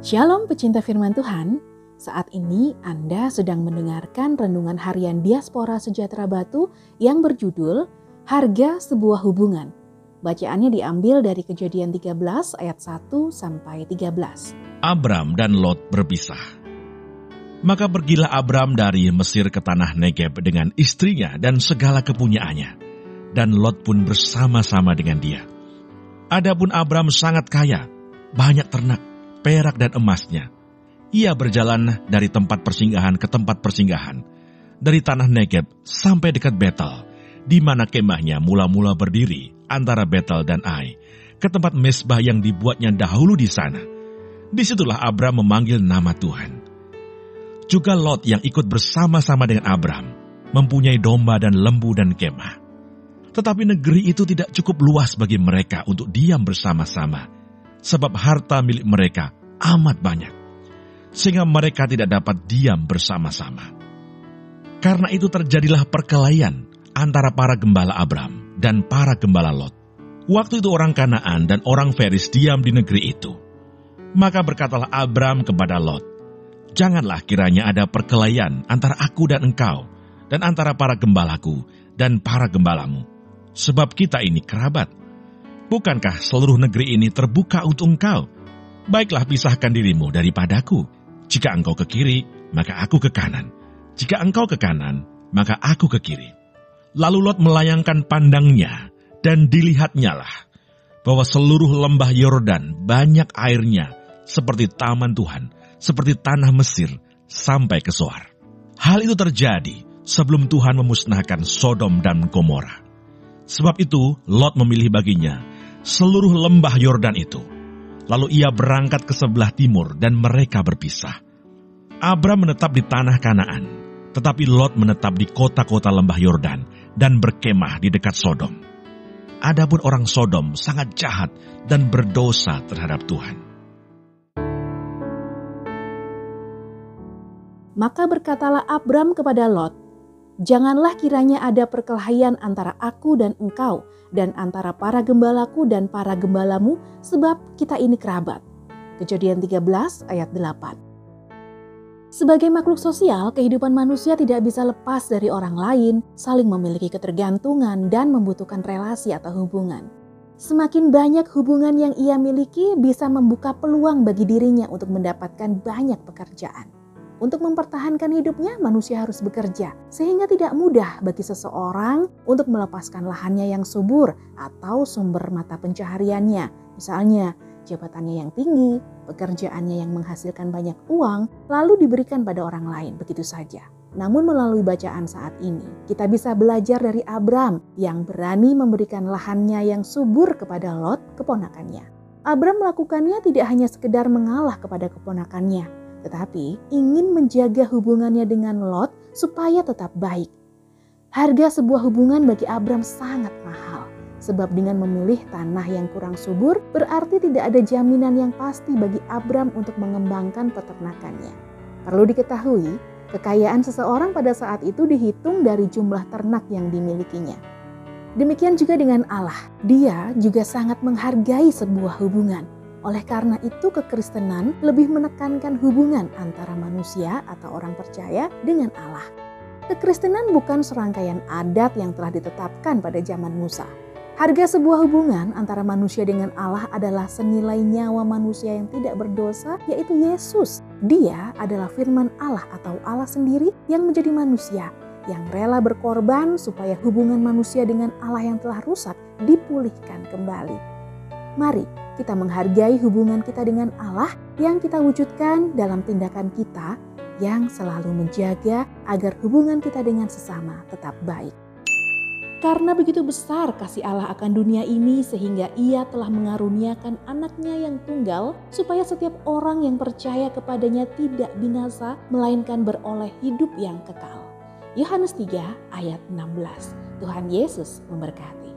Shalom pecinta firman Tuhan, saat ini Anda sedang mendengarkan renungan harian Diaspora Sejahtera Batu yang berjudul Harga Sebuah Hubungan. Bacaannya diambil dari kejadian 13 ayat 1 sampai 13. Abram dan Lot berpisah. Maka pergilah Abram dari Mesir ke tanah Negeb dengan istrinya dan segala kepunyaannya. Dan Lot pun bersama-sama dengan dia. Adapun Abram sangat kaya, banyak ternak, perak dan emasnya. Ia berjalan dari tempat persinggahan ke tempat persinggahan, dari tanah Negeb sampai dekat Betel, di mana kemahnya mula-mula berdiri antara Betel dan Ai, ke tempat mesbah yang dibuatnya dahulu di sana. Di situlah Abram memanggil nama Tuhan. Juga Lot yang ikut bersama-sama dengan Abram, mempunyai domba dan lembu dan kemah. Tetapi negeri itu tidak cukup luas bagi mereka untuk diam bersama-sama sebab harta milik mereka amat banyak, sehingga mereka tidak dapat diam bersama-sama. Karena itu terjadilah perkelahian antara para gembala Abram dan para gembala Lot. Waktu itu orang Kanaan dan orang Feris diam di negeri itu. Maka berkatalah Abram kepada Lot, Janganlah kiranya ada perkelahian antara aku dan engkau, dan antara para gembalaku dan para gembalamu. Sebab kita ini kerabat Bukankah seluruh negeri ini terbuka untuk engkau? Baiklah pisahkan dirimu daripadaku. Jika engkau ke kiri, maka aku ke kanan. Jika engkau ke kanan, maka aku ke kiri. Lalu Lot melayangkan pandangnya, dan dilihatnya lah bahwa seluruh lembah Yordan banyak airnya, seperti taman Tuhan, seperti tanah Mesir, sampai ke Soar. Hal itu terjadi sebelum Tuhan memusnahkan Sodom dan Gomora. Sebab itu Lot memilih baginya seluruh lembah Yordan itu. Lalu ia berangkat ke sebelah timur dan mereka berpisah. Abram menetap di tanah Kanaan, tetapi Lot menetap di kota-kota lembah Yordan dan berkemah di dekat Sodom. Adapun orang Sodom sangat jahat dan berdosa terhadap Tuhan. Maka berkatalah Abram kepada Lot, Janganlah kiranya ada perkelahian antara aku dan engkau, dan antara para gembalaku dan para gembalamu, sebab kita ini kerabat. Kejadian 13 ayat 8. Sebagai makhluk sosial, kehidupan manusia tidak bisa lepas dari orang lain, saling memiliki ketergantungan, dan membutuhkan relasi atau hubungan. Semakin banyak hubungan yang ia miliki, bisa membuka peluang bagi dirinya untuk mendapatkan banyak pekerjaan. Untuk mempertahankan hidupnya, manusia harus bekerja, sehingga tidak mudah bagi seseorang untuk melepaskan lahannya yang subur atau sumber mata pencahariannya. Misalnya, jabatannya yang tinggi, pekerjaannya yang menghasilkan banyak uang, lalu diberikan pada orang lain, begitu saja. Namun melalui bacaan saat ini, kita bisa belajar dari Abram yang berani memberikan lahannya yang subur kepada Lot, keponakannya. Abram melakukannya tidak hanya sekedar mengalah kepada keponakannya, tetapi ingin menjaga hubungannya dengan Lot supaya tetap baik. Harga sebuah hubungan bagi Abram sangat mahal, sebab dengan memilih tanah yang kurang subur berarti tidak ada jaminan yang pasti bagi Abram untuk mengembangkan peternakannya. Perlu diketahui, kekayaan seseorang pada saat itu dihitung dari jumlah ternak yang dimilikinya. Demikian juga dengan Allah, Dia juga sangat menghargai sebuah hubungan oleh karena itu, kekristenan lebih menekankan hubungan antara manusia atau orang percaya dengan Allah. Kekristenan bukan serangkaian adat yang telah ditetapkan pada zaman Musa. Harga sebuah hubungan antara manusia dengan Allah adalah senilai nyawa manusia yang tidak berdosa, yaitu Yesus. Dia adalah firman Allah atau Allah sendiri yang menjadi manusia, yang rela berkorban supaya hubungan manusia dengan Allah yang telah rusak dipulihkan kembali. Mari kita menghargai hubungan kita dengan Allah yang kita wujudkan dalam tindakan kita yang selalu menjaga agar hubungan kita dengan sesama tetap baik. Karena begitu besar kasih Allah akan dunia ini sehingga ia telah mengaruniakan anaknya yang tunggal supaya setiap orang yang percaya kepadanya tidak binasa melainkan beroleh hidup yang kekal. Yohanes 3 ayat 16. Tuhan Yesus memberkati.